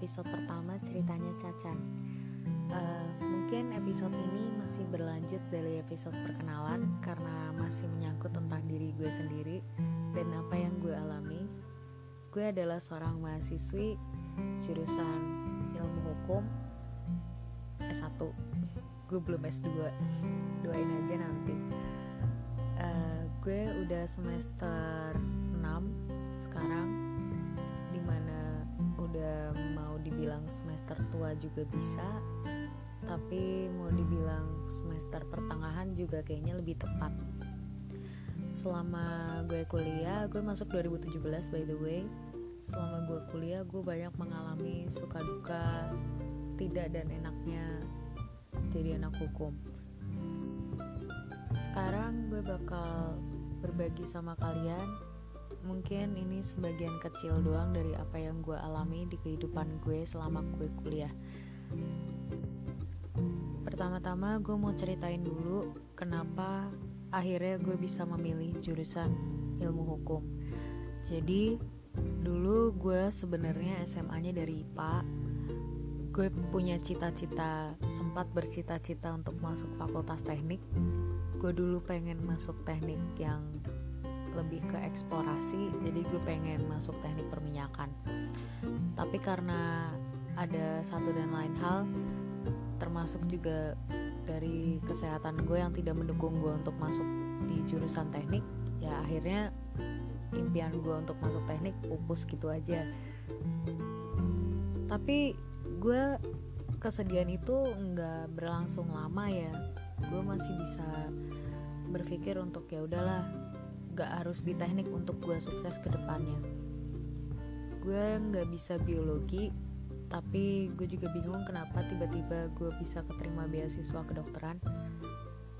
episode pertama ceritanya Cacan. Uh, mungkin episode ini masih berlanjut dari episode perkenalan karena masih menyangkut tentang diri gue sendiri dan apa yang gue alami. Gue adalah seorang mahasiswi jurusan ilmu hukum S1. Gue belum S2. Doain aja nanti. Uh, gue udah semester 6 sekarang semester tua juga bisa tapi mau dibilang semester pertengahan juga kayaknya lebih tepat. Selama gue kuliah gue masuk 2017 by the way. Selama gue kuliah gue banyak mengalami suka duka tidak dan enaknya jadi anak hukum. Sekarang gue bakal berbagi sama kalian mungkin ini sebagian kecil doang dari apa yang gue alami di kehidupan gue selama gue kuliah. Pertama-tama gue mau ceritain dulu kenapa akhirnya gue bisa memilih jurusan ilmu hukum. Jadi dulu gue sebenarnya SMA-nya dari IPA gue punya cita-cita sempat bercita-cita untuk masuk fakultas teknik. Gue dulu pengen masuk teknik yang lebih ke eksplorasi jadi gue pengen masuk teknik perminyakan. Tapi karena ada satu dan lain hal termasuk juga dari kesehatan gue yang tidak mendukung gue untuk masuk di jurusan teknik ya akhirnya impian gue untuk masuk teknik pupus gitu aja. Tapi gue kesedihan itu nggak berlangsung lama ya. Gue masih bisa berpikir untuk ya udahlah gak harus di teknik untuk gue sukses ke depannya. Gue nggak bisa biologi tapi gue juga bingung kenapa tiba-tiba gue bisa keterima beasiswa kedokteran.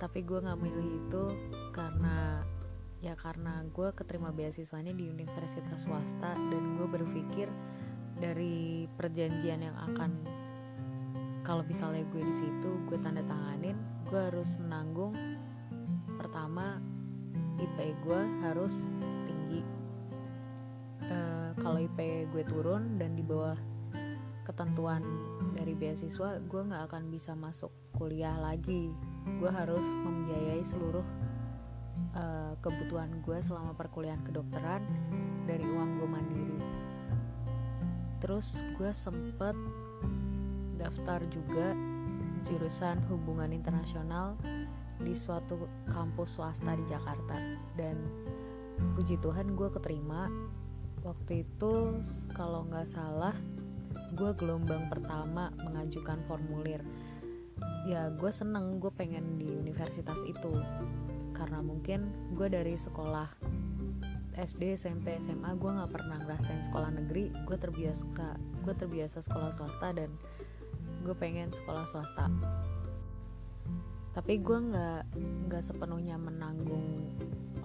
Tapi gue nggak milih itu karena ya karena gue keterima beasiswanya di universitas swasta dan gue berpikir dari perjanjian yang akan kalau misalnya gue di situ gue tanda tanganin gue harus menanggung pertama IP gue harus tinggi. Uh, kalau IP gue turun dan di bawah ketentuan dari beasiswa gue nggak akan bisa masuk kuliah lagi. Gue harus membiayai seluruh uh, kebutuhan gue selama perkuliahan kedokteran dari uang gue mandiri. Terus gue sempet daftar juga jurusan hubungan internasional di suatu kampus swasta di Jakarta. Dan puji Tuhan gue keterima. Waktu itu kalau nggak salah gue gelombang pertama mengajukan formulir. Ya gue seneng gue pengen di universitas itu. Karena mungkin gue dari sekolah SD SMP SMA gue nggak pernah ngerasain sekolah negeri. Gue terbiasa gue terbiasa sekolah swasta dan gue pengen sekolah swasta tapi gue nggak nggak sepenuhnya menanggung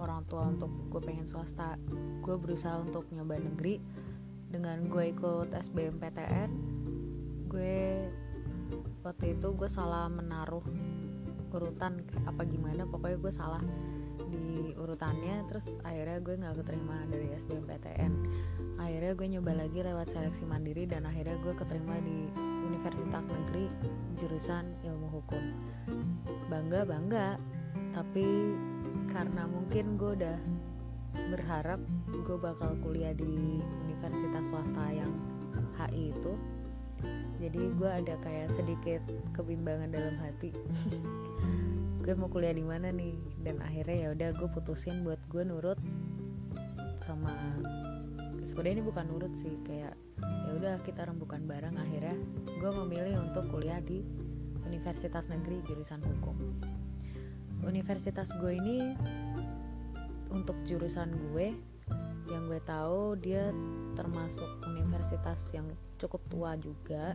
orang tua untuk gue pengen swasta. Gue berusaha untuk nyoba negeri. Dengan gue ikut SBMPTN gue waktu itu gue salah menaruh urutan apa gimana pokoknya gue salah di urutannya. Terus akhirnya gue nggak keterima dari SBMPTN akhirnya gue nyoba lagi lewat seleksi mandiri dan akhirnya gue keterima di Universitas Negeri jurusan ilmu hukum. Bangga bangga. Tapi karena mungkin gue udah berharap gue bakal kuliah di universitas swasta yang HI itu jadi gue ada kayak sedikit kebimbangan dalam hati. Gue mau kuliah di mana nih? Dan akhirnya ya udah gue putusin buat gue nurut sama sebenarnya ini bukan nurut sih kayak ya udah kita rembukan bareng akhirnya gue memilih untuk kuliah di Universitas Negeri jurusan hukum. Universitas gue ini untuk jurusan gue yang gue tahu dia termasuk universitas yang cukup tua juga.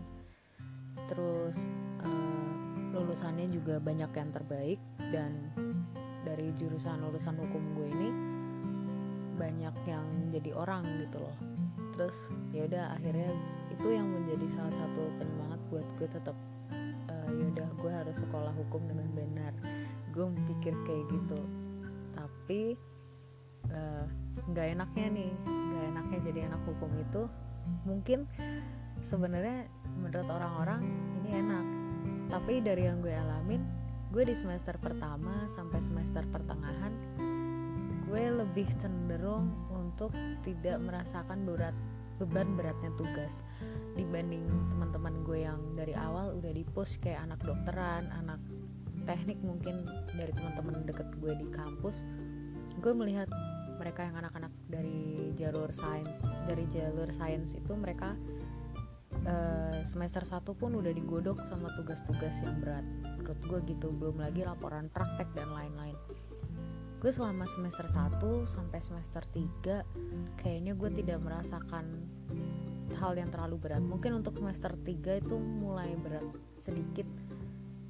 Terus uh, lulusannya juga banyak yang terbaik dan dari jurusan lulusan hukum gue ini banyak yang jadi orang gitu loh. Terus ya udah akhirnya itu yang menjadi salah satu penyemangat buat gue tetap uh, eh, ya udah gue harus sekolah hukum dengan benar. Gue pikir kayak gitu. Tapi eh, nggak uh, enaknya nih nggak enaknya jadi anak hukum itu. Mungkin sebenarnya menurut orang-orang ini enak. Tapi dari yang gue alamin gue di semester pertama sampai semester pertengahan gue lebih cenderung untuk tidak merasakan berat beban beratnya tugas. Dibanding teman-teman gue yang dari awal udah di push kayak anak dokteran anak teknik mungkin dari teman-teman deket gue di kampus gue melihat mereka yang anak-anak dari jalur sains dari jalur sains itu mereka uh, semester 1 pun udah digodok sama tugas-tugas yang berat. Menurut gue gitu belum lagi laporan praktek dan lain-lain gue selama semester 1 sampai semester 3 kayaknya gue tidak merasakan hal yang terlalu berat. Mungkin untuk semester 3 itu mulai berat sedikit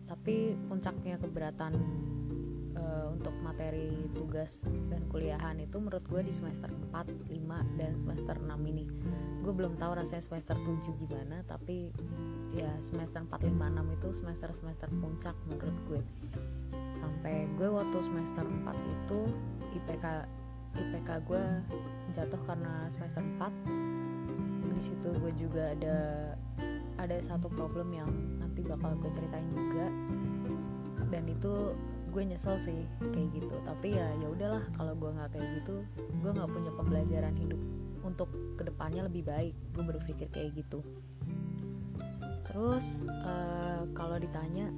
tapi puncaknya keberatan uh, untuk materi tugas dan kuliahan itu menurut gue di semester 4, 5, dan semester 6 ini. Gue belum tahu rasanya semester 7 gimana tapi ya semester 4, 5, 6 itu semester-semester puncak menurut gue sampai gue waktu semester 4 itu IPK IPK gue jatuh karena semester 4 di situ gue juga ada ada satu problem yang nanti bakal gue ceritain juga. Dan itu gue nyesel sih kayak gitu. Tapi ya ya udahlah kalau gue nggak kayak gitu gue nggak punya pembelajaran hidup untuk ke depannya lebih baik. Gue berpikir kayak gitu. Terus uh, kalau ditanya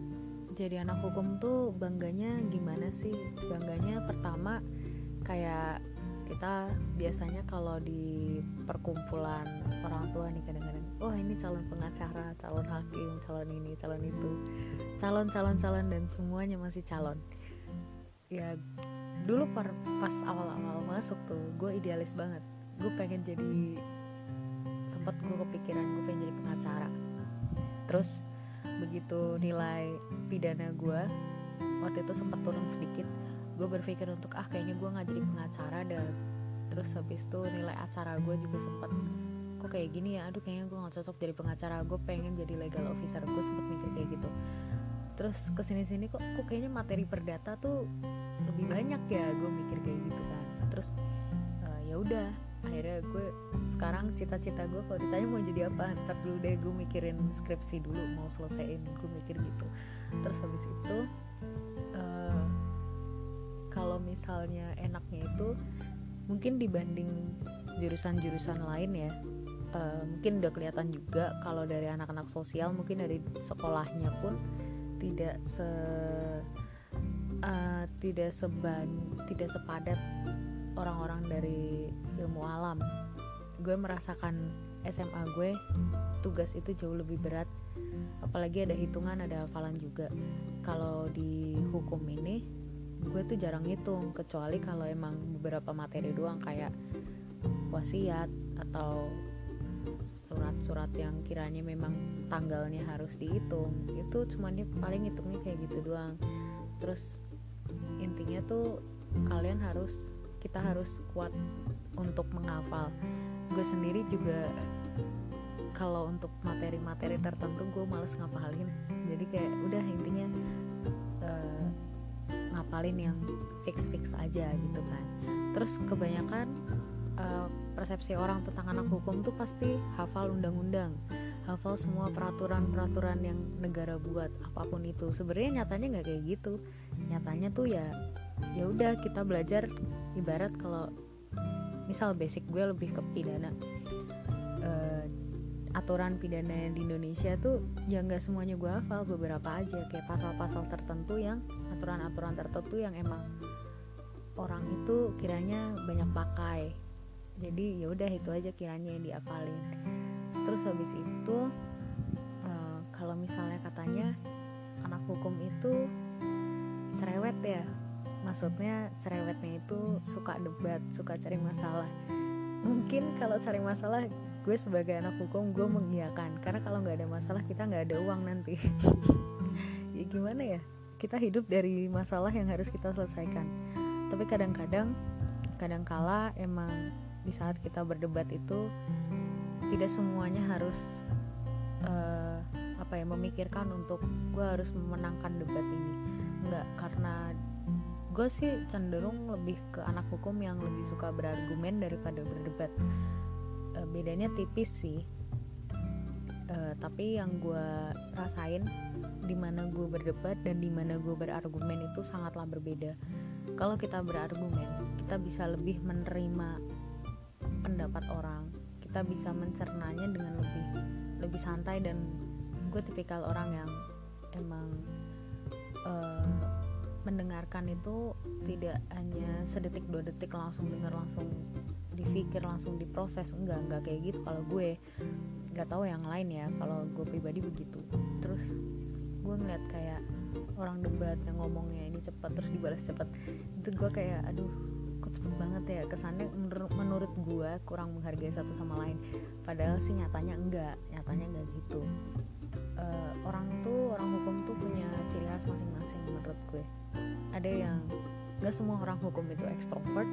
jadi anak hukum tuh bangganya gimana sih? Bangganya pertama kayak kita biasanya kalau di perkumpulan orang tua nih kadang-kadang oh ini calon pengacara calon hakim calon ini calon itu. Calon calon calon dan semuanya masih calon. Ya dulu par, pas awal-awal masuk tuh gue idealis banget. Gue pengen jadi sempat gue kepikiran gue pengen jadi pengacara. Terus begitu nilai pidana gue waktu itu sempat turun sedikit gue berpikir untuk ah kayaknya gue nggak jadi pengacara deh. Terus habis itu nilai acara gue juga sempat kok kayak gini ya? Aduh kayaknya gue gak cocok jadi pengacara gue pengen jadi legal officer. Gue sempet mikir kayak gitu. Terus ke sini sini kok kok kayaknya materi perdata tuh lebih banyak ya gue mikir kayak gitu kan. Terus uh, ya udah akhirnya gue sekarang cita-cita gue kalau ditanya mau jadi apa ntar dulu deh gue mikirin skripsi dulu mau selesaiin gue mikir gitu. Terus habis itu uh, kalau misalnya enaknya itu mungkin dibanding jurusan-jurusan lain ya uh, mungkin udah kelihatan juga kalau dari anak-anak sosial mungkin dari sekolahnya pun tidak se uh, tidak seban tidak sepadat orang-orang dari ilmu alam. Gue merasakan SMA gue tugas itu jauh lebih berat. Apalagi ada hitungan ada hafalan juga. Kalau di hukum ini gue tuh jarang hitung kecuali kalau emang beberapa materi doang kayak wasiat atau surat-surat yang kiranya memang tanggalnya harus dihitung. Itu cuma dia paling hitungnya kayak gitu doang. Terus intinya tuh kalian harus kita harus kuat untuk menghafal. Gue sendiri juga kalau untuk materi-materi tertentu gue males ngapalin. Jadi kayak udah intinya uh, ngapalin yang fix-fix aja gitu kan. Terus kebanyakan uh, persepsi orang tentang anak hukum tuh pasti hafal undang-undang hafal semua peraturan-peraturan yang negara buat apa pun itu. Sebenarnya nyatanya nggak kayak gitu. Nyatanya tuh ya ya udah kita belajar ibarat kalau misal basic gue lebih ke pidana. Uh, aturan pidana di Indonesia tuh ya nggak semuanya gue hafal beberapa aja. Kayak pasal-pasal tertentu yang aturan-aturan tertentu yang emang orang itu kiranya banyak pakai. Jadi ya udah itu aja kiranya yang diapalin terus habis itu uh, kalau misalnya katanya anak hukum itu cerewet ya maksudnya cerewetnya itu suka debat suka cari masalah. Mungkin kalau cari masalah gue sebagai anak hukum gue mengiyakan. Karena kalau nggak ada masalah kita nggak ada uang nanti. Ya gimana ya? Kita hidup dari masalah yang harus kita selesaikan. Tapi kadang-kadang kadang-kala emang di saat kita berdebat itu tidak semuanya harus uh, apa ya memikirkan untuk gue harus memenangkan debat ini. Enggak karena gue sih cenderung lebih ke anak hukum yang lebih suka berargumen daripada berdebat. Uh, bedanya tipis sih. Uh, tapi yang gue rasain di mana gue berdebat dan di mana gue berargumen itu sangatlah berbeda. Kalau kita berargumen kita bisa lebih menerima pendapat orang. Kita bisa mencernanya dengan lebih lebih santai dan gue tipikal orang yang emang uh, mendengarkan itu tidak hanya sedetik dua detik langsung dengar langsung dipikir langsung diproses. Enggak enggak kayak gitu. Kalau gue nggak tahu yang lain ya. Kalau gue pribadi begitu. Terus gue ngeliat kayak orang debat yang ngomongnya ini cepat terus dibalas cepat itu gue kayak aduh kok cepet banget ya? Kesannya menurut menurut gue kurang menghargai satu sama lain. Padahal sih nyatanya enggak. Nyatanya enggak gitu uh, orang tuh orang hukum tuh punya ciri khas masing-masing menurut gue. Ada yang nggak semua orang hukum itu ekstrovert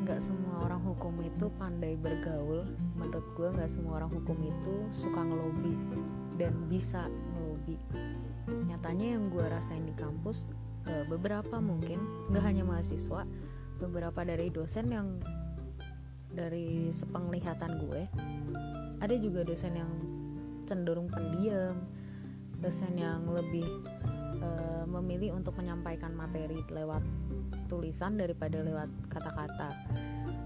nggak semua orang hukum itu pandai bergaul. Menurut gue nggak semua orang hukum itu suka ngelobi dan bisa ngelobi. Nyatanya yang gue rasain di kampus uh, beberapa mungkin nggak hanya mahasiswa beberapa dari dosen yang dari sepenglihatan gue ada juga dosen yang cenderung pendiam. Dosen yang lebih uh, memilih untuk menyampaikan materi lewat tulisan daripada lewat kata-kata.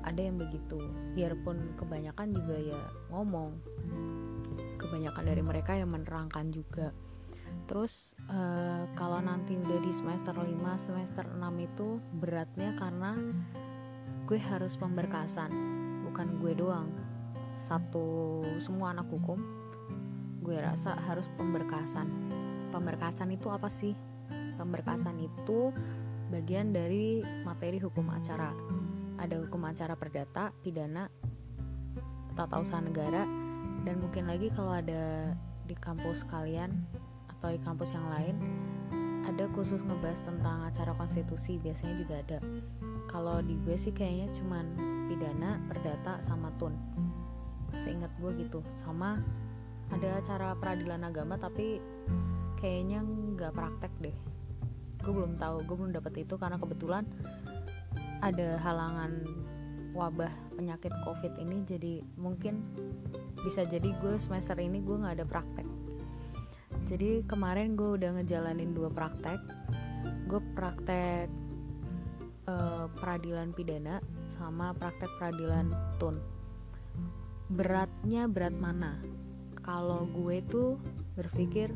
Ada yang begitu. Biarpun kebanyakan juga ya ngomong. Kebanyakan dari mereka yang menerangkan juga. Terus uh, kalau nanti udah di semester 5 semester 6 itu beratnya karena gue harus pemberkasan. Bukan gue doang. Satu semua anak hukum gue rasa harus pemberkasan. Pemberkasan itu apa sih? Pemberkasan itu bagian dari materi hukum acara. Ada hukum acara perdata pidana tata usaha negara dan mungkin lagi kalau ada di kampus kalian atau di kampus yang lain ada khusus ngebahas tentang acara konstitusi biasanya juga ada. Kalau di gue sih kayaknya cuman pidana perdata sama tun. Seingat gue gitu sama ada acara peradilan agama tapi kayaknya nggak praktek deh. Gue belum tahu gue belum dapet itu karena kebetulan ada halangan wabah penyakit covid ini jadi mungkin bisa jadi gue semester ini gue nggak ada praktek. Jadi kemarin gue udah ngejalanin dua praktek. Gue praktek uh, peradilan pidana sama praktek peradilan tun. Beratnya berat mana kalau gue tuh berpikir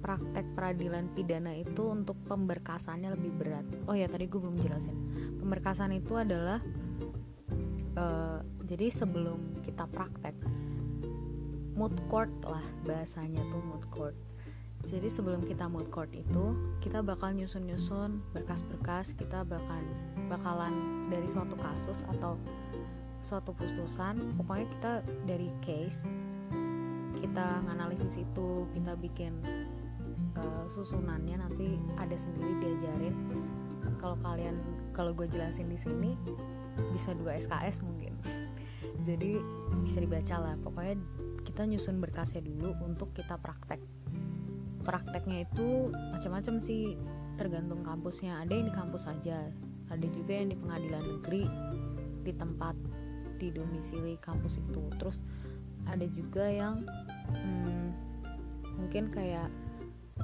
praktek peradilan pidana itu untuk pemberkasannya lebih berat. Oh ya tadi gue belum jelasin. Pemberkasan itu adalah uh, jadi sebelum kita praktek mood court lah bahasanya tuh mood court. Jadi sebelum kita mood court itu kita bakal nyusun-nyusun berkas-berkas kita bakal bakalan dari suatu kasus atau suatu putusan pokoknya kita dari case kita nganalisis itu kita bikin uh, susunannya nanti ada sendiri diajarin. Kalau kalian kalau gue jelasin di sini bisa dua SKS mungkin. Jadi bisa dibaca lah. Pokoknya kita nyusun berkasnya dulu untuk kita praktek. Prakteknya itu macam-macam sih. Tergantung kampusnya. Ada yang di kampus saja ada juga yang di pengadilan negeri di tempat di domisili kampus itu. Terus ada juga yang hmm, mungkin kayak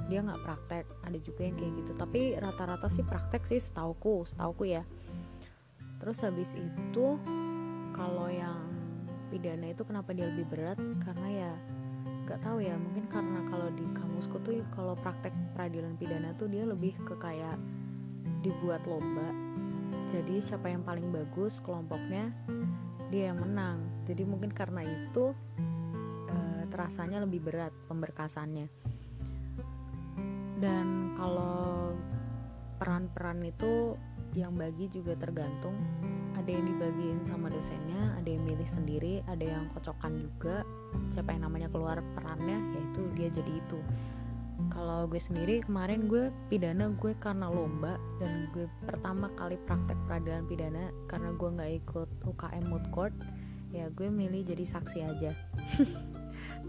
dia nggak praktek ada juga yang kayak gitu. Tapi rata-rata sih praktek sih setauku setauku ya. Terus habis itu kalau yang pidana itu kenapa dia lebih berat? Karena ya nggak tahu ya mungkin karena kalau di kamusku tuh kalau praktek peradilan pidana tuh dia lebih ke kayak dibuat lomba. Jadi siapa yang paling bagus kelompoknya dia yang menang. Jadi mungkin karena itu terasanya lebih berat pemberkasannya. Dan kalau peran-peran itu yang bagi juga tergantung. Ada yang dibagiin sama dosennya ada yang milih sendiri ada yang kocokan juga. Siapa yang namanya keluar perannya yaitu dia jadi itu. Kalau gue sendiri kemarin gue pidana gue karena lomba dan gue pertama kali praktek peradilan pidana karena gue nggak ikut UKM mood court ya gue milih jadi saksi aja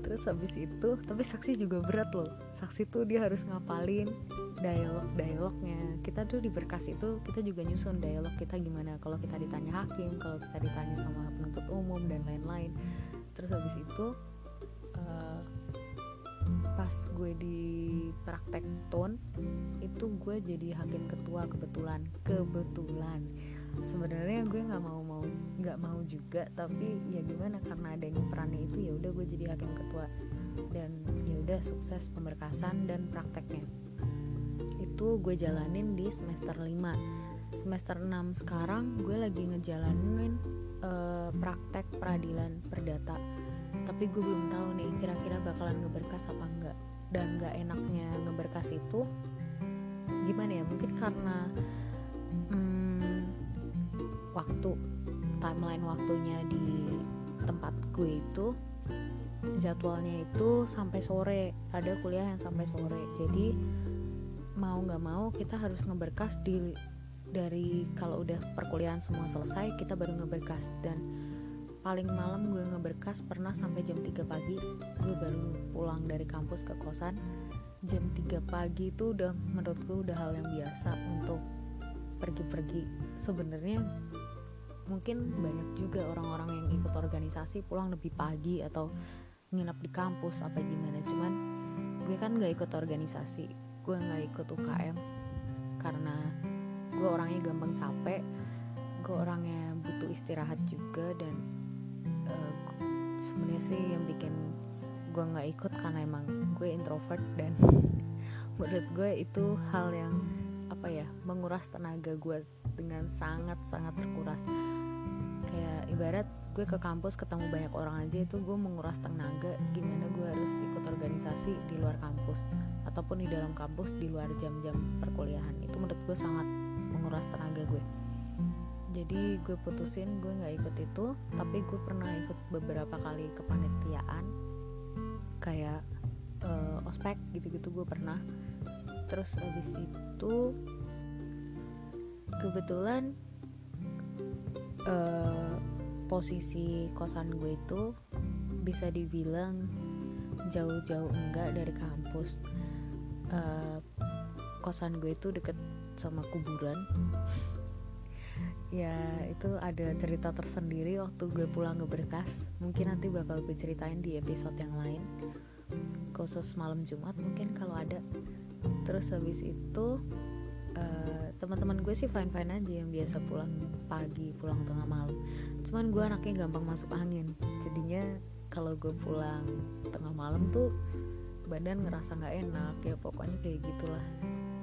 terus habis itu tapi saksi juga berat loh. Saksi tuh dia harus ngapalin dialog dialognya kita tuh di berkas itu kita juga nyusun dialog kita gimana. Kalau kita ditanya hakim kalau kita ditanya sama penuntut umum dan lain-lain. Terus habis itu uh, pas gue di praktek tone itu gue jadi hakim ketua kebetulan. Kebetulan sebenarnya gue nggak mau mau nggak mau juga tapi ya gimana karena ada yang perannya itu ya udah gue jadi hakim ketua. Dan ya udah sukses pemberkasan dan prakteknya. Itu gue jalanin di semester 5 semester 6 sekarang gue lagi ngejalanin uh, praktek peradilan perdata. Tapi gue belum tahu nih kira-kira bakalan ngeberkas apa enggak dan nggak enaknya ngeberkas itu gimana ya? Mungkin karena hmm, waktu timeline waktunya di tempat gue itu jadwalnya itu sampai sore ada kuliah yang sampai sore. Jadi mau nggak mau kita harus ngeberkas di dari kalau udah perkuliahan semua selesai kita baru ngeberkas. Dan paling malam gue ngeberkas pernah sampai jam 3 pagi. Gue baru pulang dari kampus ke kosan. Jam 3 pagi itu udah menurut gue udah hal yang biasa untuk pergi-pergi. Sebenarnya mungkin banyak juga orang-orang yang ikut organisasi pulang lebih pagi atau nginep di kampus apa gimana. Cuman gue kan gak ikut organisasi gue gak ikut UKM karena gue orangnya gampang capek gue orangnya butuh istirahat juga dan sebenarnya sih yang bikin gue nggak ikut karena emang gue introvert dan menurut gue itu hal yang apa ya menguras tenaga gue dengan sangat sangat terkuras. Kayak ibarat gue ke kampus ketemu banyak orang aja itu gue menguras tenaga gimana gue harus ikut organisasi di luar kampus ataupun di dalam kampus di luar jam-jam perkuliahan. Itu menurut gue sangat menguras tenaga gue. Jadi gue putusin gue nggak ikut itu tapi gue pernah ikut beberapa kali kepanitiaan. Kayak uh, ospek gitu-gitu gue pernah. Terus habis itu kebetulan uh, posisi kosan gue itu bisa dibilang jauh-jauh enggak dari kampus. Uh, kosan gue itu deket sama kuburan. Ya itu ada cerita tersendiri waktu gue pulang ke Berkas. Mungkin nanti bakal gue ceritain di episode yang lain. Khusus malam Jumat mungkin kalau ada. Terus habis itu uh, teman-teman gue sih fine fine aja yang biasa pulang pagi pulang tengah malam. Cuman gue anaknya gampang masuk angin. Jadinya kalau gue pulang tengah malam tuh badan ngerasa nggak enak ya pokoknya kayak gitulah.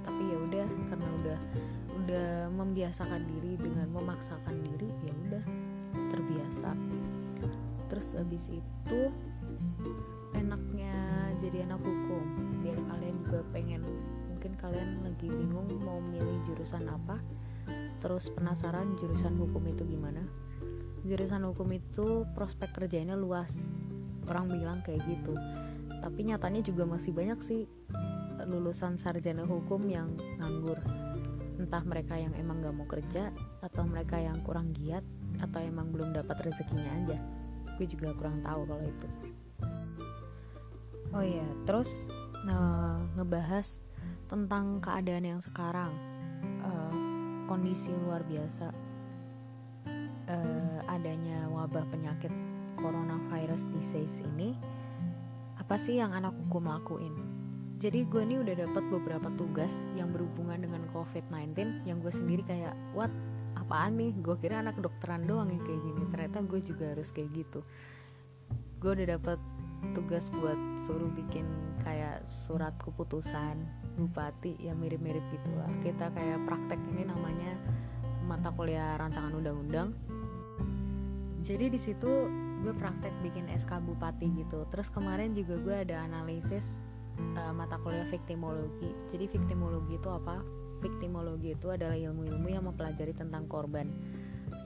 Tapi ya udah karena udah udah membiasakan diri dengan memaksakan diri ya udah terbiasa. Terus abis itu enaknya jadi anak hukum. Biar kalian juga pengen kalian lagi bingung mau milih jurusan apa terus penasaran jurusan hukum itu gimana. Jurusan hukum itu prospek kerjanya luas orang bilang kayak gitu. Tapi nyatanya juga masih banyak sih lulusan sarjana hukum yang nganggur. Entah mereka yang emang gak mau kerja atau mereka yang kurang giat atau emang belum dapat rezekinya aja. Gue juga kurang tahu kalau itu. Oh iya terus uh, ngebahas tentang keadaan yang sekarang. Uh, kondisi luar biasa. Uh, adanya wabah penyakit coronavirus disease ini apa sih yang anak hukum lakuin? Jadi gue nih udah dapat beberapa tugas yang berhubungan dengan COVID-19 yang gue sendiri kayak what? Apaan nih? Gue kira anak kedokteran doang yang kayak gini. Ternyata gue juga harus kayak gitu. Gue udah dapat tugas buat suruh bikin kayak surat keputusan bupati ya mirip-mirip gitulah kita kayak praktek ini namanya mata kuliah rancangan undang-undang jadi di situ gue praktek bikin SK bupati gitu terus kemarin juga gue ada analisis uh, mata kuliah victimologi. Jadi victimologi itu apa? Victimologi itu adalah ilmu-ilmu yang mempelajari tentang korban.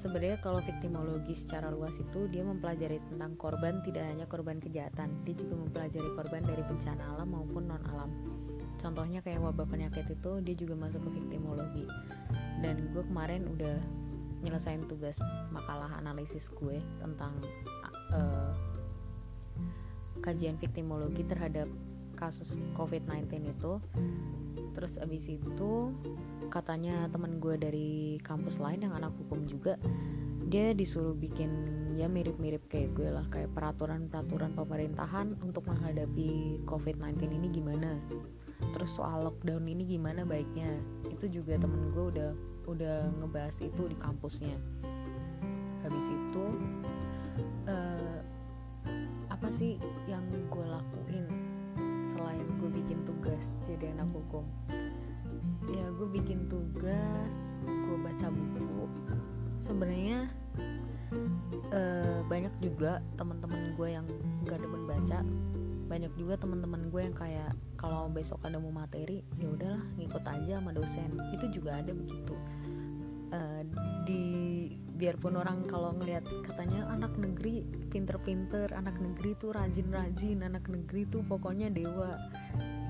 Sebenarnya kalau victimologi secara luas itu dia mempelajari tentang korban tidak hanya korban kejahatan, dia juga mempelajari korban dari bencana alam maupun non alam. Contohnya kayak wabah penyakit itu dia juga masuk ke victimologi. Dan gue kemarin udah nyelesain tugas makalah analisis gue tentang uh, kajian victimologi terhadap kasus COVID-19 itu terus abis itu katanya temen gue dari kampus lain yang anak hukum juga dia disuruh bikin ya mirip-mirip kayak gue lah kayak peraturan-peraturan pemerintahan untuk menghadapi COVID-19 ini gimana terus soal lockdown ini gimana baiknya? Itu juga temen gue udah udah ngebahas itu di kampusnya. Habis itu uh, apa sih yang gue lakuin selain gue bikin tugas jadi anak hukum? Ya gue bikin tugas gue baca buku. Sebenarnya uh, banyak juga teman-teman gue yang gak demen baca banyak juga teman-teman gue yang kayak kalau besok ada mau materi ya udahlah ngikut aja sama dosen. Itu juga ada begitu. Uh, di biarpun orang kalau ngelihat katanya anak negeri pinter-pinter anak negeri tuh rajin-rajin anak negeri tuh pokoknya dewa.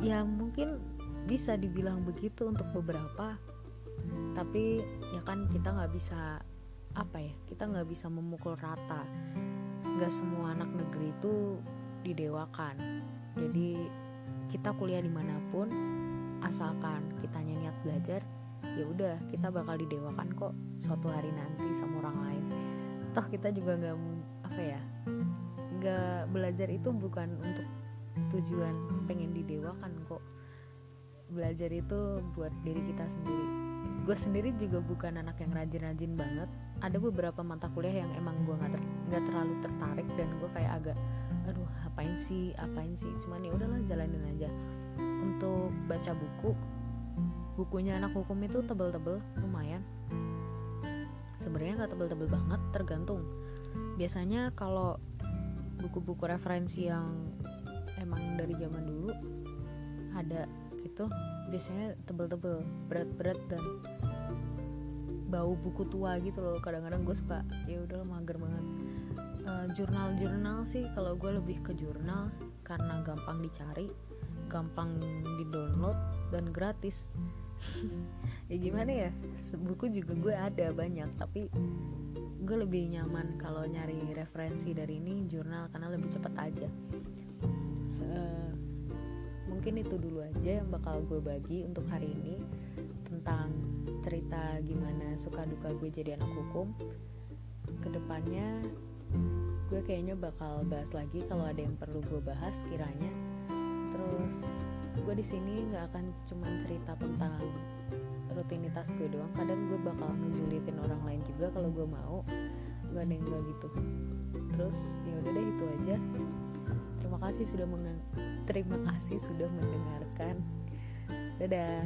Ya mungkin bisa dibilang begitu untuk beberapa tapi ya kan kita nggak bisa apa ya kita nggak bisa memukul rata. Nggak semua anak negeri itu didewakan. Jadi kita kuliah di mana pun asalkan kita niat belajar ya udah kita bakal didewakan kok suatu hari nanti sama orang lain. Toh kita juga nggak apa ya nggak belajar itu bukan untuk tujuan pengen didewakan kok. Belajar itu buat diri kita sendiri. Gue sendiri juga bukan anak yang rajin-rajin banget. Ada beberapa mata kuliah yang emang gue nggak ter, terlalu tertarik dan gue kayak agak aduh apain sih apain sih? Cuman ya udahlah jalanin aja. Untuk baca buku bukunya anak hukum itu tebel-tebel lumayan. Sebenarnya nggak tebel-tebel banget tergantung. Biasanya kalau buku-buku referensi yang emang dari zaman dulu ada itu biasanya tebel-tebel berat-berat dan bau buku tua gitu loh. Kadang-kadang gue suka ya udah mager banget jurnal-jurnal sih. Kalau gue lebih ke jurnal karena gampang dicari gampang di download dan gratis. Ya gimana ya? Buku juga gue ada banyak tapi gue lebih nyaman kalau nyari referensi dari ini jurnal karena lebih cepat aja. Uh, mungkin itu dulu aja yang bakal gue bagi untuk hari ini tentang cerita gimana suka duka gue jadi anak hukum. Ke depannya gue kayaknya bakal bahas lagi kalau ada yang perlu gue bahas kiranya. Terus gue di sini nggak akan cuma cerita tentang rutinitas gue doang. Kadang gue bakal ngejulitin orang lain juga kalau gue mau. Gue ada yang gak gitu. Terus ya udah deh itu aja. Terima kasih sudah meng terima kasih sudah mendengarkan. Dadah